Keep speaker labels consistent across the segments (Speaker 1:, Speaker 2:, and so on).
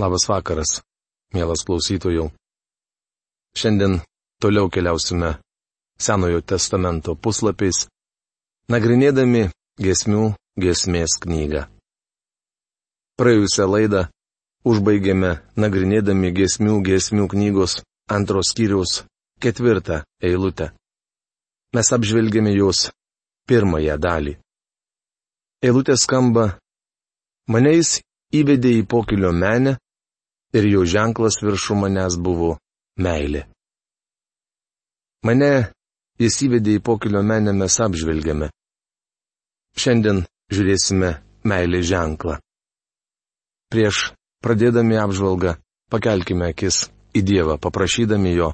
Speaker 1: Labas vakaras, mielas klausytojų. Šiandien toliau keliausime Senojo testamento puslapiais, nagrinėdami gesmių gesmės knygą. Praėjusią laidą užbaigėme nagrinėdami gesmių gesmių knygos antros skyriaus ketvirtą eilutę. Mes apžvelgėme jos pirmąją dalį. Eilutė skamba, mane jis įvedė į pokilio menę ir jo ženklas viršų manęs buvo meilė. Mane jis įvedė į pokilio menę mes apžvelgiame. Šiandien žiūrėsime meilė ženklą. Prieš pradėdami apžvalgą, pakelkime akis į Dievą, paprašydami Jo,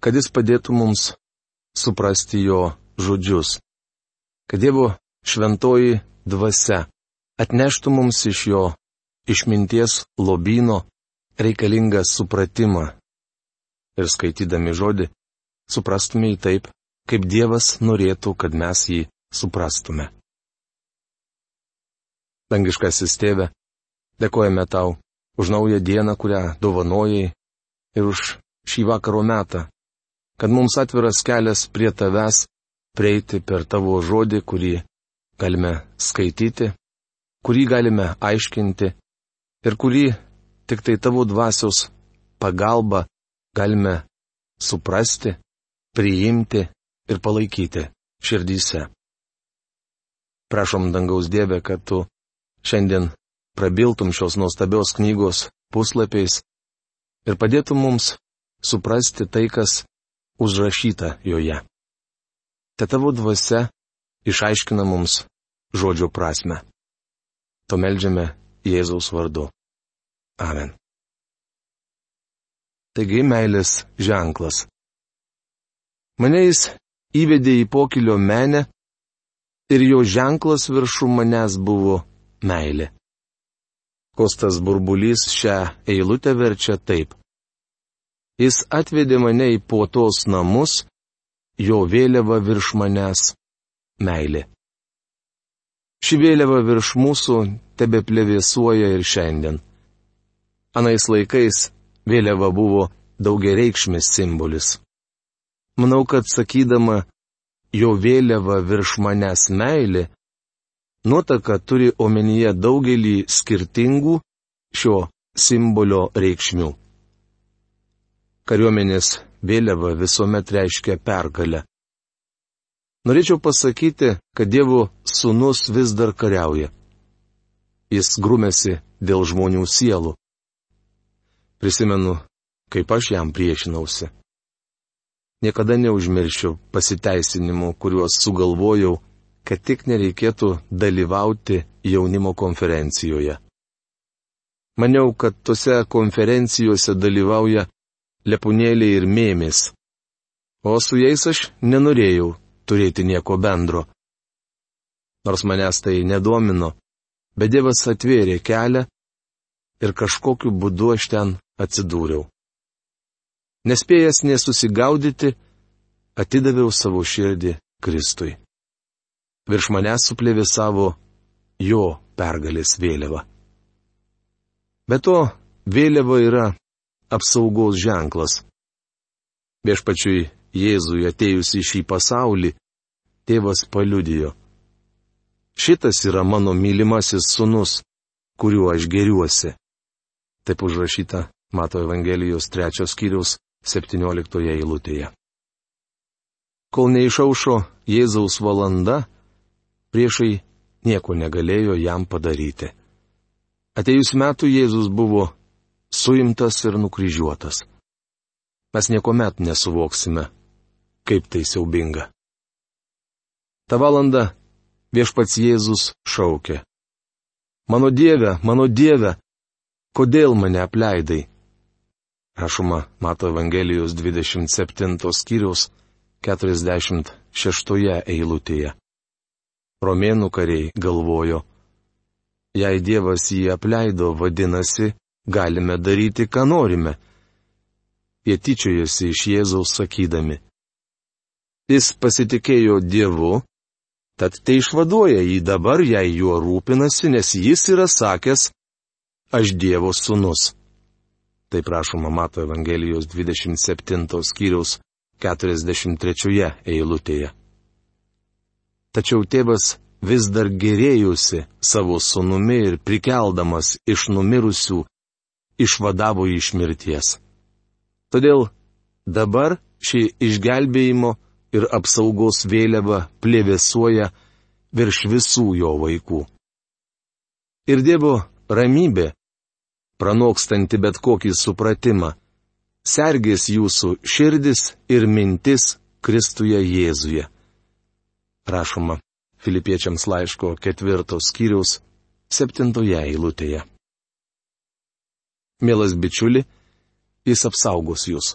Speaker 1: kad Jis padėtų mums suprasti Jo žodžius. Kad Dievo šventoji dvasia atneštų mums iš Jo išminties lobino reikalingą supratimą. Ir skaitydami žodį, suprastume jį taip, kaip Dievas norėtų, kad mes jį suprastume. Dangiškasis tėve, dėkojame tau už naują dieną, kurią dovanojai ir už šį vakaro metą, kad mums atviras kelias prie tavęs prieiti per tavo žodį, kurį galime skaityti, kurį galime aiškinti ir kurį tik tai tavo dvasios pagalba galime suprasti, priimti ir palaikyti širdyse. Prašom dangaus Dievę, kad tu šiandien prabiltum šios nuostabios knygos puslapiais ir padėtum mums suprasti tai, kas užrašyta joje. Te tavo dvasia išaiškina mums žodžio prasme. To melžiame Jėzaus vardu. Amen. Taigi meilės ženklas. Mane jis įvedė į pokilio menę ir jo ženklas viršų manęs buvo meilė. Kostas burbulys šią eilutę verčia taip. Jis atvedė mane į puotos namus, jo vėliava virš manęs - meilė. Ši vėliava virš mūsų tebe plevėsuoja ir šiandien. Anais laikais vėliava buvo daugiareikšmis simbolis. Manau, kad sakydama, jo vėliava virš manęs meilė, nuotaka turi omenyje daugelį skirtingų šio simbolio reikšmių. Kariuomenės vėliava visuomet reiškia pergalę. Norėčiau pasakyti, kad Dievo sūnus vis dar kariauja. Jis grumėsi dėl žmonių sielų. Prisimenu, kaip aš jam priešinausi. Niekada neužmiršiu pasiteisinimų, kuriuos sugalvojau, kad tik nereikėtų dalyvauti jaunimo konferencijoje. Maniau, kad tose konferencijose dalyvauja lepunėliai ir mėmis. O su jais aš nenorėjau turėti nieko bendro. Nors manęs tai nedomino, bet Dievas atvėrė kelią ir kažkokiu būdu aš ten atsidūriau. Nespėjęs nesusigaudyti, atidaviau savo širdį Kristui. Virš manęs suplėvė savo jo pergalės vėliava. Be to, vėliava yra apsaugos ženklas. Viešpačiui Jėzui atėjus į šį pasaulį, tėvas paliudijo. Šitas yra mano mylimasis sunus, kuriuo aš geriuosi. Taip užrašyta Mato Evangelijos trečios skyriaus 17 eilutėje. Kol neišaušo Jėzaus valanda, priešai nieko negalėjo jam padaryti. Atėjus metų Jėzus buvo suimtas ir nukryžiuotas. Mes niekuomet nesuvoksime, kaip tai siaubinga. Ta valanda viešpats Jėzus šaukė. Mano Dieve, mano Dieve, kodėl mane apleidai? Rašoma Mato Evangelijos 27 skyriaus 46 eilutėje. Romėnų kariai galvojo, jei Dievas jį apleido, vadinasi, galime daryti, ką norime. Jie tyčiojosi iš Jėzaus sakydami. Jis pasitikėjo Dievu, tad tai išvaduoja jį dabar, jei juo rūpinasi, nes jis yra sakęs, aš Dievo sūnus. Tai prašoma Mato Evangelijos 27 skyriaus 43 eilutėje. Tačiau tėvas vis dar gerėjusi savo sunumi ir prikeldamas iš numirusių, išvadavo iš mirties. Todėl dabar ši išgelbėjimo ir apsaugos vėliava plėvesuoja virš visų jo vaikų. Ir Dievo ramybė, pranokstanti bet kokį supratimą, sergės jūsų širdis ir mintis Kristuje Jėzuje. Rašoma Filipiečiams laiško ketvirtos skyriaus septintoje eilutėje. Mielas bičiuli, jis apsaugos jūs.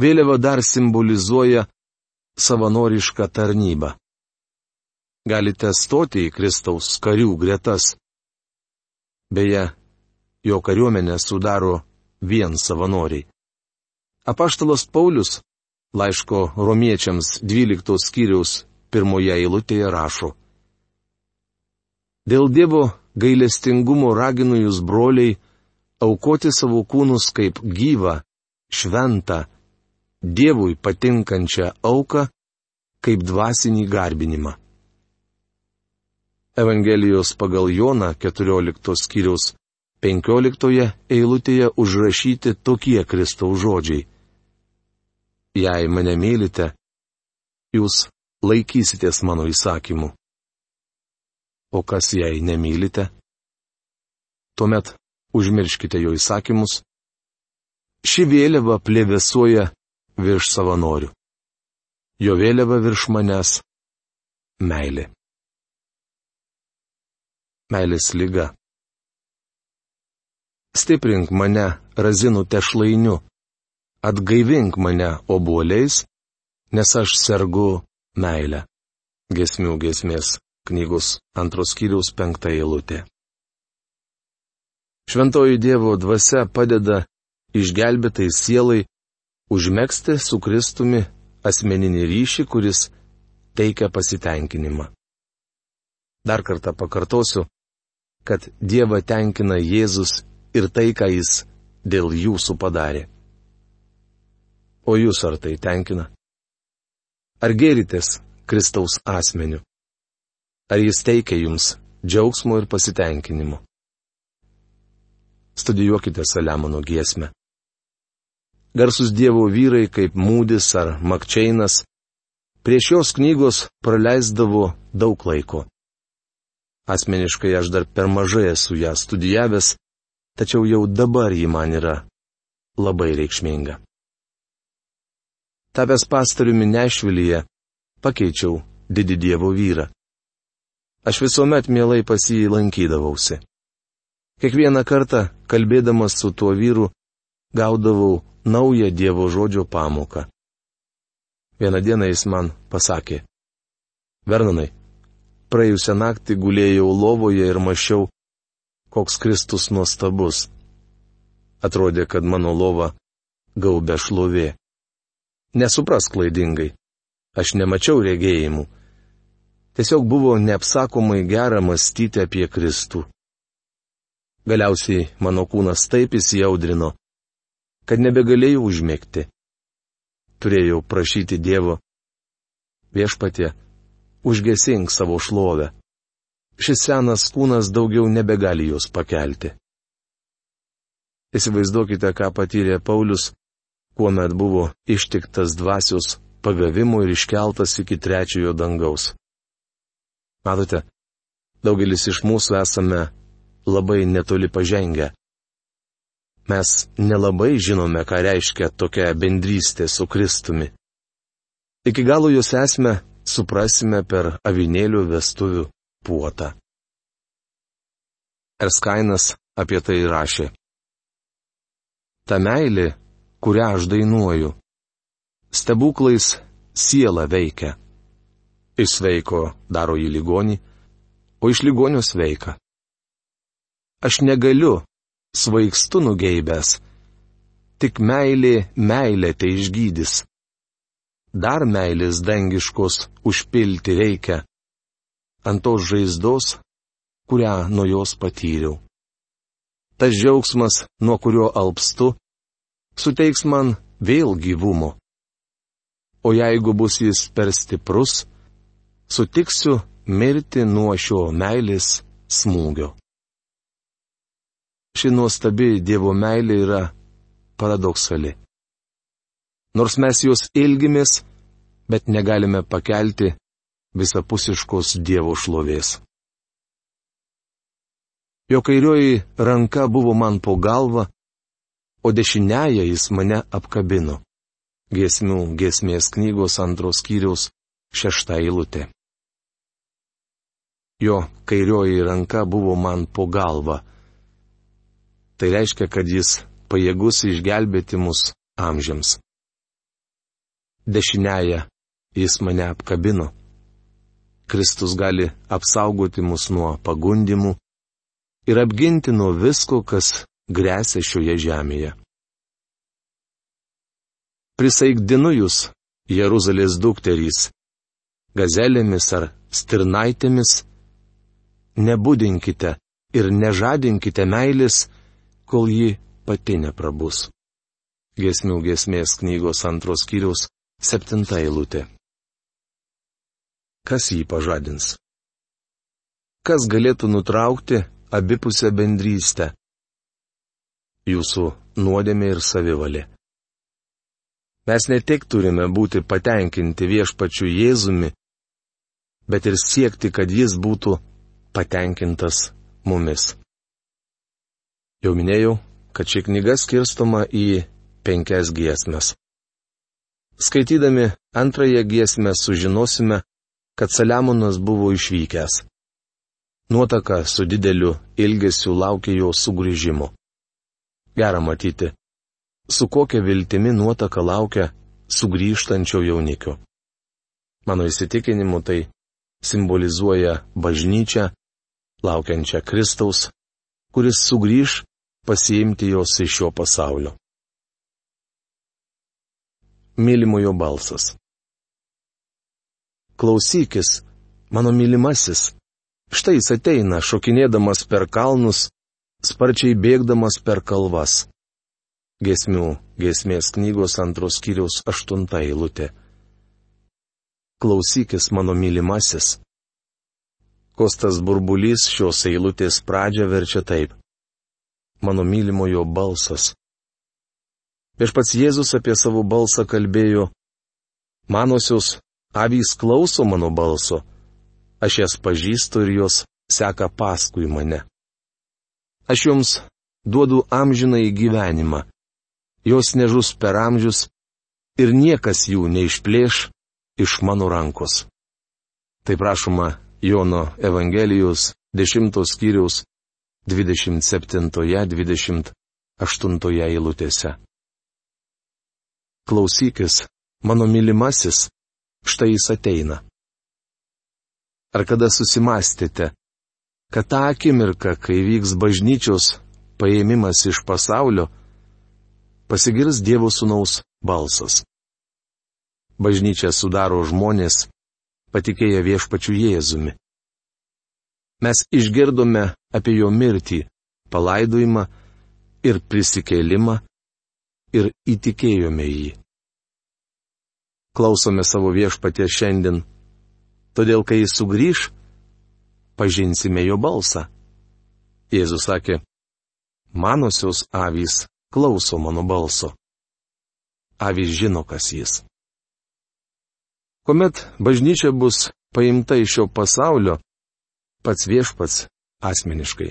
Speaker 1: Vėliava dar simbolizuoja savanorišką tarnybą galite stoti į Kristaus karių gretas. Beje, jo kariuomenę sudaro vien savanoriai. Apaštalas Paulius laiško romiečiams 12 skyriaus pirmoje eilutėje rašo. Dėl Dievo gailestingumo raginu jūs broliai aukoti savo kūnus kaip gyvą, šventą, Dievui patinkančią auką, kaip dvasinį garbinimą. Evangelijos pagal Joną 14 skyriaus 15 eilutėje užrašyti tokie Kristaus žodžiai. Jei mane mylite, jūs laikysitės mano įsakymų. O kas jei nemylite? Tuomet užmirškite jo įsakymus. Ši vėliava plėvesuoja virš savanorių. Jo vėliava virš manęs - meilė meilės lyga. Stiprink mane razinų tešlainiu, atgaivink mane obuoliais, nes aš sergu meilę. Gesmių gesmės knygos antros skyriaus penktą eilutę. Šventoji Dievo dvasia padeda išgelbėtai sielai užmėgsti su Kristumi asmeninį ryšį, kuris teikia pasitenkinimą. Dar kartą pakartosiu, kad Dievą tenkina Jėzus ir tai, ką Jis dėl jūsų padarė. O jūs ar tai tenkina? Ar geritės Kristaus asmeniu? Ar Jis teikia jums džiaugsmo ir pasitenkinimo? Studijuokite Saliamono giesmę. Garsus Dievo vyrai kaip Mūdis ar Makčeinas prie šios knygos praleisdavo daug laiko. Asmeniškai aš dar per mažai esu ją studijavęs, tačiau jau dabar ji man yra labai reikšminga. Tapęs pastoriumi Nešvilyje, pakeičiau didį Dievo vyrą. Aš visuomet mielai pas jį lankydavausi. Kiekvieną kartą, kalbėdamas su tuo vyru, gaudavau naują Dievo žodžio pamoką. Vieną dieną jis man pasakė, Vernonai, praėjusią naktį gulėjau lovoje ir mačiau, koks Kristus nuostabus. Atrodė, kad mano lova gaubė šlovė. Nesupras klaidingai. Aš nemačiau regėjimų. Tiesiog buvo neapsakomai gera mąstyti apie Kristų. Galiausiai mano kūnas taip įsijaudrino, kad nebegalėjau užmėgti. Turėjau prašyti Dievo. Viešpatie, užgesink savo šlovę. Šis senas kūnas daugiau nebegali jos pakelti. Įsivaizduokite, ką patyrė Paulius, kuomet buvo ištiktas dvasios pagavimų ir iškeltas iki trečiojo dangaus. Matote, daugelis iš mūsų esame labai netoli pažengę. Mes nelabai žinome, ką reiškia tokia bendrystė su Kristumi. Iki galo jos esmę suprasime per avinėlių vestuvių puotą. Erskainas apie tai rašė. Ta meilė, kurią aš dainuoju, stebuklais siela veikia. Iš sveiko daro jį ligonį, o iš ligonio sveika. Aš negaliu, svaigstu nugeibęs, tik meilė meilė tai išgydys dar meilės dangiškos užpilti reikia ant tos žaizdos, kurią nuo jos patyriau. tas džiaugsmas, nuo kurio alpstu, suteiks man vėl gyvumo. O jeigu bus jis per stiprus, sutiksiu mirti nuo šio meilės smūgio. Ši nuostabi Dievo meilė yra paradoksali. Nors mes jos ilgimės, bet negalime pakelti visapusiškos Dievo šlovės. Jo kairioji ranka buvo man po galva, o dešinėje jis mane apkabino. Giesmių giesmės knygos antros skyriaus šešta eilutė. Jo kairioji ranka buvo man po galva. Tai reiškia, kad jis pajėgus išgelbėti mus amžiams. Dešinėje jis mane apkabino. Kristus gali apsaugoti mus nuo pagundimų, ir apginti nuo visko, kas grėsia šioje žemėje. Prisaigdinu jūs, Jeruzalės dukterys, gazelėmis ar stirnaitėmis, nebūdinkite ir nežadinkite meilės, kol ji pati neprabus. Gesmių gesmės knygos antros kiriaus septinta eilutė. Kas jį pažadins? Kas galėtų nutraukti abipusę bendrystę. Jūsų nuodėmė ir savivalė. Mes ne tik turime būti patenkinti viešpačiu Jėzumi, bet ir siekti, kad jis būtų patenkintas mumis. Jau minėjau, kad ši knyga skirstoma į penkias giesmes. Skaitydami antrąją giesmę sužinosime, kad Saliamonas buvo išvykęs. Nuotaka su dideliu ilgesiu laukia jo sugrįžimo. Gera matyti, su kokia viltimi nuotaka laukia sugrįžtančio jaunikio. Mano įsitikinimu tai simbolizuoja bažnyčią, laukiančią Kristaus, kuris sugrįž pasiimti jos iš šio pasaulio. Mylimojo balsas. Klausykis, mano mylimasis, Štai jis ateina, šokinėdamas per kalnus, sparčiai bėgdamas per kalvas. Gesmių, gesmės knygos antros kiriaus aštunta eilutė. Klausykis mano mylimasis. Kostas burbulys šios eilutės pradžią verčia taip. Mano mylimojo balsas. Viešpats Jėzus apie savo balsą kalbėjo. Manosios, avys klauso mano balso aš jas pažįstu ir jos seka paskui mane. Aš jums duodu amžiną į gyvenimą. Jos nežus per amžius ir niekas jų neišplėš iš mano rankos. Tai prašoma Jono Evangelijos 10 skyriaus 27-28 eilutėse. Klausykis, mano mylimasis, štai jis ateina. Ar kada susimastėte, kad tą akimirką, kai vyks bažnyčios paėmimas iš pasaulio, pasigirs Dievo Sūnaus balsas. Bažnyčia sudaro žmonės, patikėję viešpačių Jėzumi. Mes išgirdome apie jo mirtį, palaidojimą ir prisikėlimą ir įtikėjome jį. Klausome savo viešpatė šiandien Todėl, kai jis sugrįž, pažinsime jo balsą. Jėzus sakė, manosios avys klauso mano balso. Avys žino, kas jis. Komet bažnyčia bus paimta iš šio pasaulio, pats viešpats asmeniškai,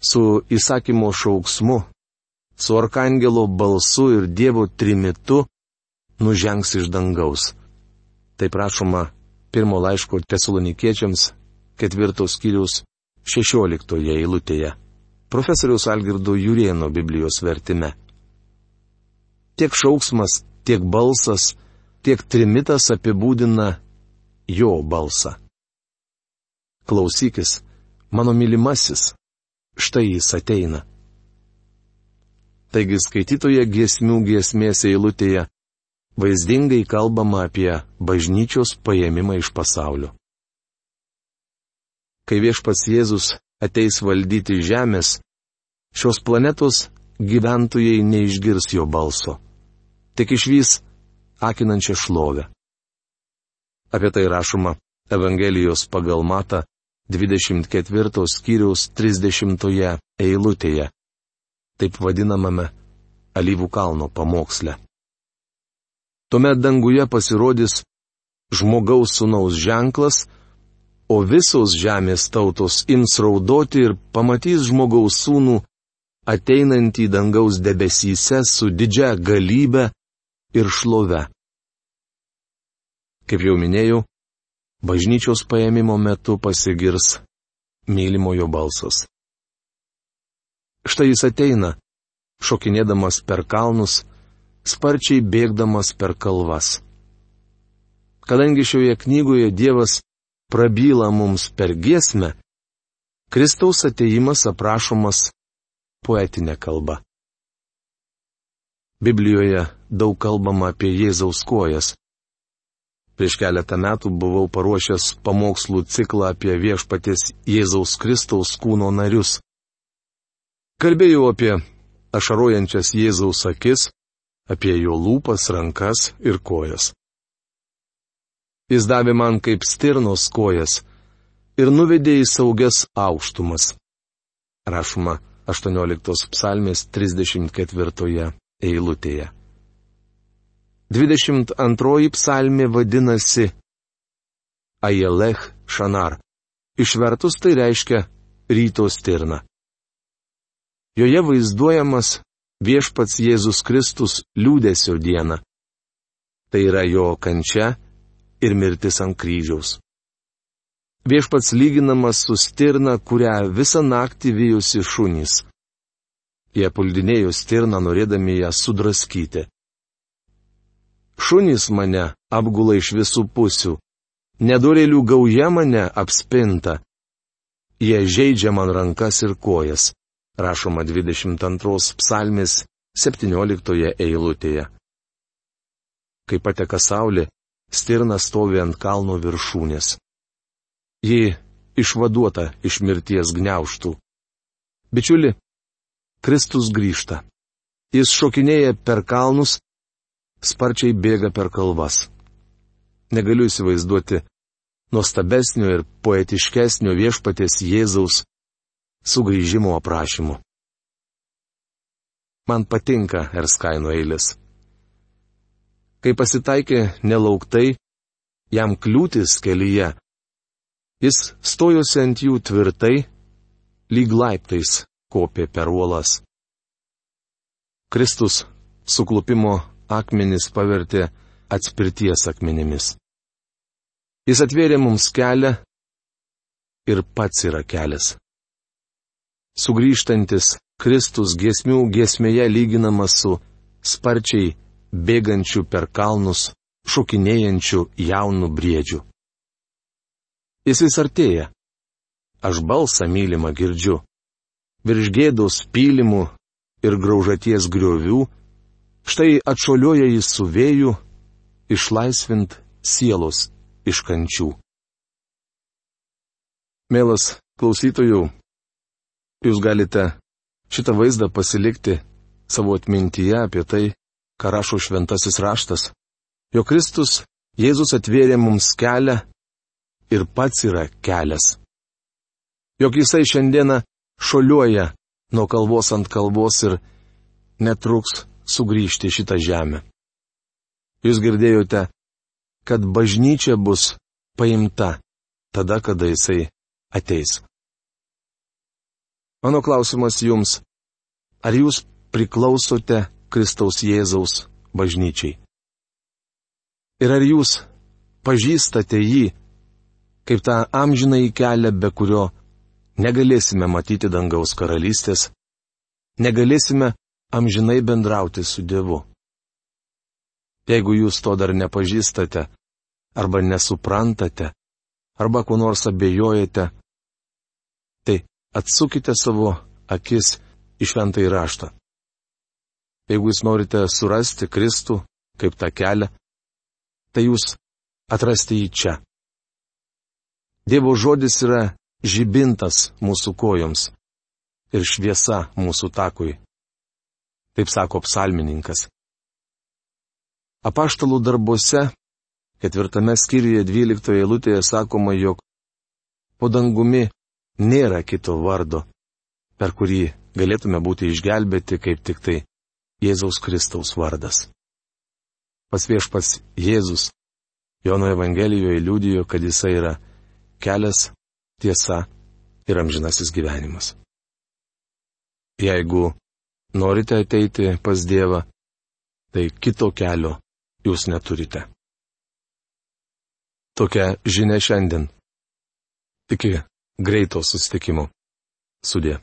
Speaker 1: su įsakymo šauksmu, su arkangelo balsu ir Dievo trimitu, nužengs iš dangaus. Tai prašoma pirmo laiško tesalonikiečiams ketvirtos skyrius šešioliktoje eilutėje. Profesoriaus Algirdo Jurieno Biblijos vertime. Tiek šauksmas, tiek balsas, tiek trimitas apibūdina jo balsą. Klausykis, mano mylimasis, štai jis ateina. Taigi skaitytoje giesmių giesmės eilutėje vaizdingai kalbama apie bažnyčios paėmimą iš pasaulio. Kai viešpats Jėzus ateis valdyti žemės, šios planetos gyventojai neišgirs jo balso. Tik išvys akinančią šlovę. Apie tai rašoma Evangelijos pagal Mata 24 skyriaus 30 eilutėje, taip vadinamame Alyvų kalno pamoksle. Tuomet danguje pasirodys žmogaus sunaus ženklas, o visos žemės tautos ims raudoti ir pamatys žmogaus sūnų ateinantį dangaus debesyse su didžia galybė ir šlove. Kaip jau minėjau, bažnyčios paėmimo metu pasigirs mylimojo balsas. Štai jis ateina, šokinėdamas per kalnus, sparčiai bėgdamas per kalvas. Kadangi šioje knygoje Dievas prabyla mums per giesmę, Kristaus ateimas aprašomas poetinė kalba. Biblijoje daug kalbama apie Jėzaus kojas. Prieš keletą metų buvau paruošęs pamokslų ciklą apie viešpatės Jėzaus Kristaus kūno narius. Kalbėjau apie ašarojančias Jėzaus akis, apie jo lūpas, rankas ir kojas. Jis davė man kaip stirnos kojas ir nuvedė į saugias aukštumas. Rašoma 18 psalmės 34 eilutėje. 22 psalmė vadinasi Ajelech Šanar. Išvertus tai reiškia ryto stirna. Joje vaizduojamas viešpats Jėzus Kristus liūdėsio diena. Tai yra jo kančia ir mirtis ant kryžiaus. Viešpats lyginamas su stirna, kurią visą naktį vyjusi šunys. Jie puldinėjo stirną norėdami ją sudraskyti. Šunys mane apgula iš visų pusių. Nedorėlių gauja mane apspinta. Jie žaidžia man rankas ir kojas. Rašoma 22 psalmės 17 eilutėje. Kai pateka saulė, stirna stovi ant kalno viršūnės. Ji išvaduota iš mirties gneuštų. Bičiuli, Kristus grįžta. Jis šokinėja per kalnus, sparčiai bėga per kalvas. Negaliu įsivaizduoti nuostabesnio ir poetiškesnio viešpatės Jėzaus sugrįžimo aprašymų. Man patinka Erskaino eilės. Kai pasitaikė nelauktai, jam kliūtis kelyje, jis stojosi ant jų tvirtai, lyg laiptais kopė per uolas. Kristus suklupimo akmenis pavertė atspirties akmenimis. Jis atvėrė mums kelią ir pats yra kelias. Sugryžtantis Kristus giesmių giesmėje lyginamas su sparčiai bėgančiu per kalnus, šokinėjančiu jaunu briedžiu. Jis vis artėja. Aš balsą mylimą girdžiu. Virš gėdos pylimų ir graužaties griovių Štai atšolioja jis su vėju, išlaisvint sielos iš kančių. Mielas klausytojų, jūs galite šitą vaizdą pasilikti savo atmintyje apie tai, ką rašo šventasis raštas. Jo Kristus, Jėzus atvėrė mums kelią ir pats yra kelias. Jok jisai šiandieną šoliuoja nuo kalvos ant kalvos ir netruks sugrįžti šitą žemę. Jūs girdėjote, kad bažnyčia bus paimta tada, kada jisai ateis. Mano klausimas jums, ar jūs priklausote Kristaus Jėzaus bažnyčiai? Ir ar jūs pažįstate jį kaip tą amžinai kelią, be kurio negalėsime matyti dangaus karalystės, negalėsime amžinai bendrauti su Dievu. Jeigu jūs to dar nepažįstate, arba nesuprantate, arba kuo nors abejojate, atsukite savo akis į šventą įraštą. Jeigu jūs norite surasti Kristų kaip tą kelią, tai jūs atrasti jį čia. Dievo žodis yra žibintas mūsų kojoms. ir šviesa mūsų takui. Taip sako psalmininkas. Apaštalų darbuose, ketvirtame skyriuje dvyliktoje eilutėje sakoma, jog po dangumi nėra kito vardo, per kurį galėtume būti išgelbėti kaip tik tai Jėzaus Kristaus vardas. Pas viešpas Jėzus Jono Evangelijoje liūdijo, kad jisai yra kelias, tiesa ir amžinasis gyvenimas. Jeigu norite ateiti pas Dievą, tai kito kelio jūs neturite. Tokia žinia šiandien. Iki greito susitikimo. Sudė.